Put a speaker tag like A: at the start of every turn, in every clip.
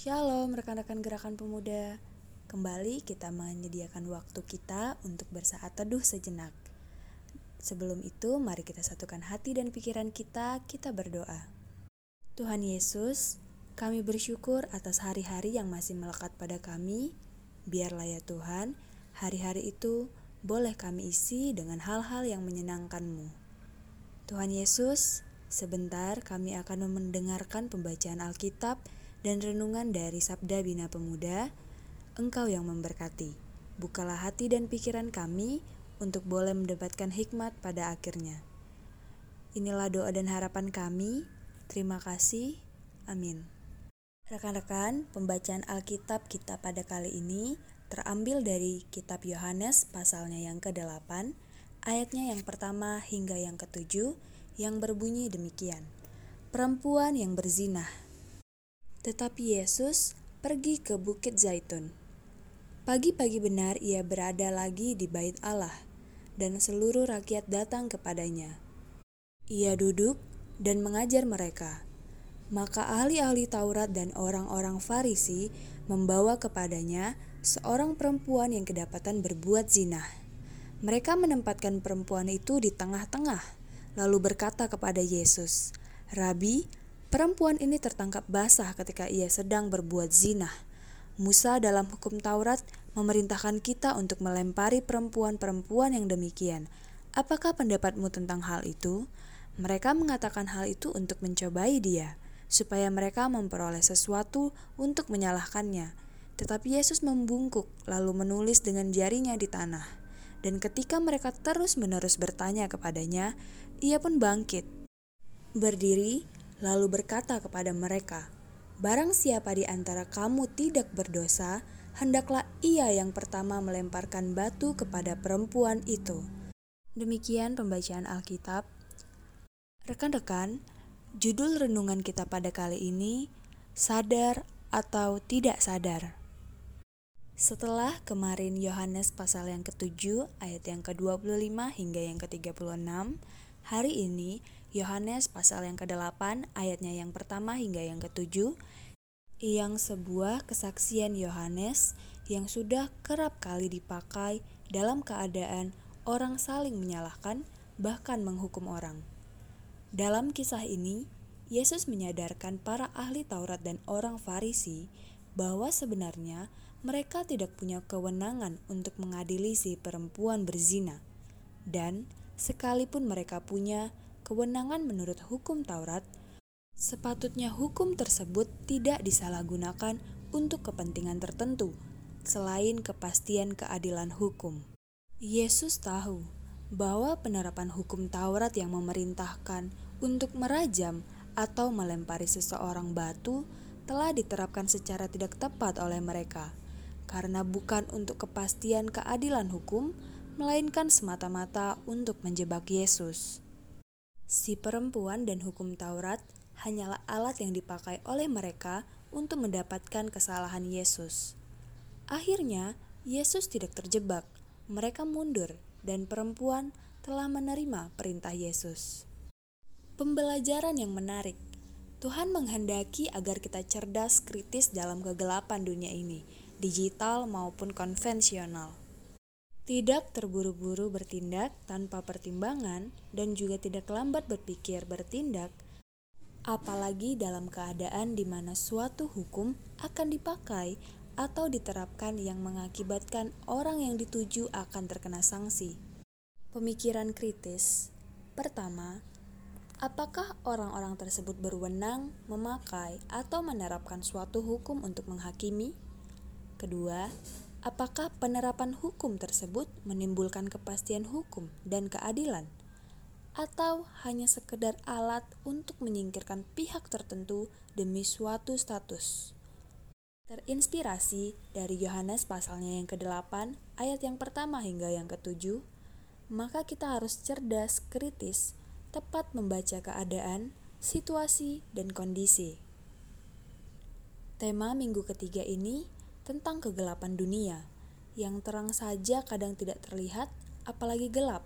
A: Shalom rekan-rekan gerakan pemuda. Kembali kita menyediakan waktu kita untuk bersaat teduh sejenak. Sebelum itu, mari kita satukan hati dan pikiran kita, kita berdoa. Tuhan Yesus, kami bersyukur atas hari-hari yang masih melekat pada kami. Biarlah ya Tuhan, hari-hari itu boleh kami isi dengan hal-hal yang menyenangkan-Mu. Tuhan Yesus, sebentar kami akan mendengarkan pembacaan Alkitab dan renungan dari Sabda Bina Pemuda, Engkau yang memberkati. Bukalah hati dan pikiran kami untuk boleh mendapatkan hikmat pada akhirnya. Inilah doa dan harapan kami. Terima kasih. Amin. Rekan-rekan, pembacaan Alkitab kita pada kali ini terambil dari kitab Yohanes pasalnya yang ke-8, ayatnya yang pertama hingga yang ketujuh yang berbunyi demikian. Perempuan yang berzinah tetapi Yesus pergi ke Bukit Zaitun. Pagi-pagi benar ia berada lagi di bait Allah, dan seluruh rakyat datang kepadanya. Ia duduk dan mengajar mereka. Maka ahli-ahli Taurat dan orang-orang Farisi membawa kepadanya seorang perempuan yang kedapatan berbuat zina. Mereka menempatkan perempuan itu di tengah-tengah, lalu berkata kepada Yesus, "Rabi, Perempuan ini tertangkap basah ketika ia sedang berbuat zina. Musa dalam hukum Taurat memerintahkan kita untuk melempari perempuan-perempuan yang demikian. Apakah pendapatmu tentang hal itu? Mereka mengatakan hal itu untuk mencobai dia, supaya mereka memperoleh sesuatu untuk menyalahkannya. Tetapi Yesus membungkuk, lalu menulis dengan jarinya di tanah. Dan ketika mereka terus-menerus bertanya kepadanya, ia pun bangkit. Berdiri, lalu berkata kepada mereka, Barang siapa di antara kamu tidak berdosa, hendaklah ia yang pertama melemparkan batu kepada perempuan itu. Demikian pembacaan Alkitab. Rekan-rekan, judul renungan kita pada kali ini, sadar atau tidak sadar. Setelah kemarin Yohanes pasal yang ke-7 ayat yang ke-25 hingga yang ke-36, hari ini Yohanes pasal yang ke-8 ayatnya yang pertama hingga yang ke-7 yang sebuah kesaksian Yohanes yang sudah kerap kali dipakai dalam keadaan orang saling menyalahkan bahkan menghukum orang. Dalam kisah ini, Yesus menyadarkan para ahli Taurat dan orang Farisi bahwa sebenarnya mereka tidak punya kewenangan untuk mengadili si perempuan berzina. Dan sekalipun mereka punya kewenangan menurut hukum Taurat, sepatutnya hukum tersebut tidak disalahgunakan untuk kepentingan tertentu selain kepastian keadilan hukum. Yesus tahu bahwa penerapan hukum Taurat yang memerintahkan untuk merajam atau melempari seseorang batu telah diterapkan secara tidak tepat oleh mereka, karena bukan untuk kepastian keadilan hukum, melainkan semata-mata untuk menjebak Yesus. Si perempuan dan hukum Taurat hanyalah alat yang dipakai oleh mereka untuk mendapatkan kesalahan Yesus. Akhirnya, Yesus tidak terjebak. Mereka mundur, dan perempuan telah menerima perintah Yesus. Pembelajaran yang menarik. Tuhan menghendaki agar kita cerdas kritis dalam kegelapan dunia ini, digital maupun konvensional. Tidak terburu-buru bertindak tanpa pertimbangan dan juga tidak lambat berpikir bertindak, apalagi dalam keadaan di mana suatu hukum akan dipakai atau diterapkan yang mengakibatkan orang yang dituju akan terkena sanksi. Pemikiran kritis. Pertama, apakah orang-orang tersebut berwenang memakai atau menerapkan suatu hukum untuk menghakimi? Kedua, Apakah penerapan hukum tersebut menimbulkan kepastian hukum dan keadilan? Atau hanya sekedar alat untuk menyingkirkan pihak tertentu demi suatu status? Terinspirasi dari Yohanes pasalnya yang ke-8 ayat yang pertama hingga yang ke-7, maka kita harus cerdas, kritis, tepat membaca keadaan, situasi, dan kondisi. Tema minggu ketiga ini tentang kegelapan dunia yang terang saja kadang tidak terlihat, apalagi gelap.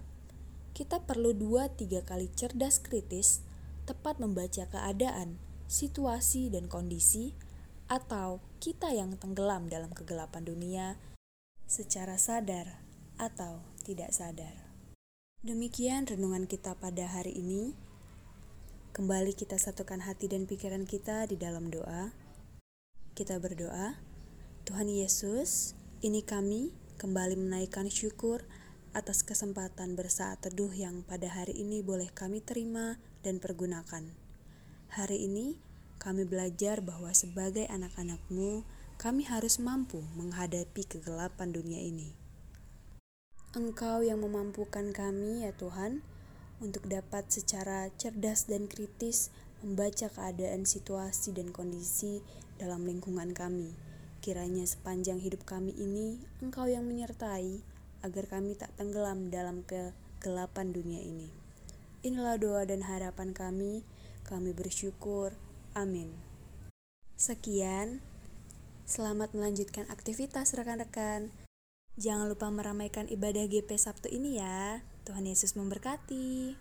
A: Kita perlu dua tiga kali cerdas kritis, tepat membaca keadaan, situasi, dan kondisi atau kita yang tenggelam dalam kegelapan dunia secara sadar atau tidak sadar. Demikian renungan kita pada hari ini. Kembali kita satukan hati dan pikiran kita di dalam doa. Kita berdoa, Tuhan Yesus, ini kami kembali menaikkan syukur atas kesempatan bersaat teduh yang pada hari ini boleh kami terima dan pergunakan. Hari ini kami belajar bahwa sebagai anak-anakmu, kami harus mampu menghadapi kegelapan dunia ini. Engkau yang memampukan kami ya Tuhan, untuk dapat secara cerdas dan kritis membaca keadaan situasi dan kondisi dalam lingkungan kami Kiranya sepanjang hidup kami ini, Engkau yang menyertai agar kami tak tenggelam dalam kegelapan dunia ini. Inilah doa dan harapan kami. Kami bersyukur. Amin. Sekian. Selamat melanjutkan aktivitas rekan-rekan. Jangan lupa meramaikan ibadah GP Sabtu ini ya. Tuhan Yesus memberkati.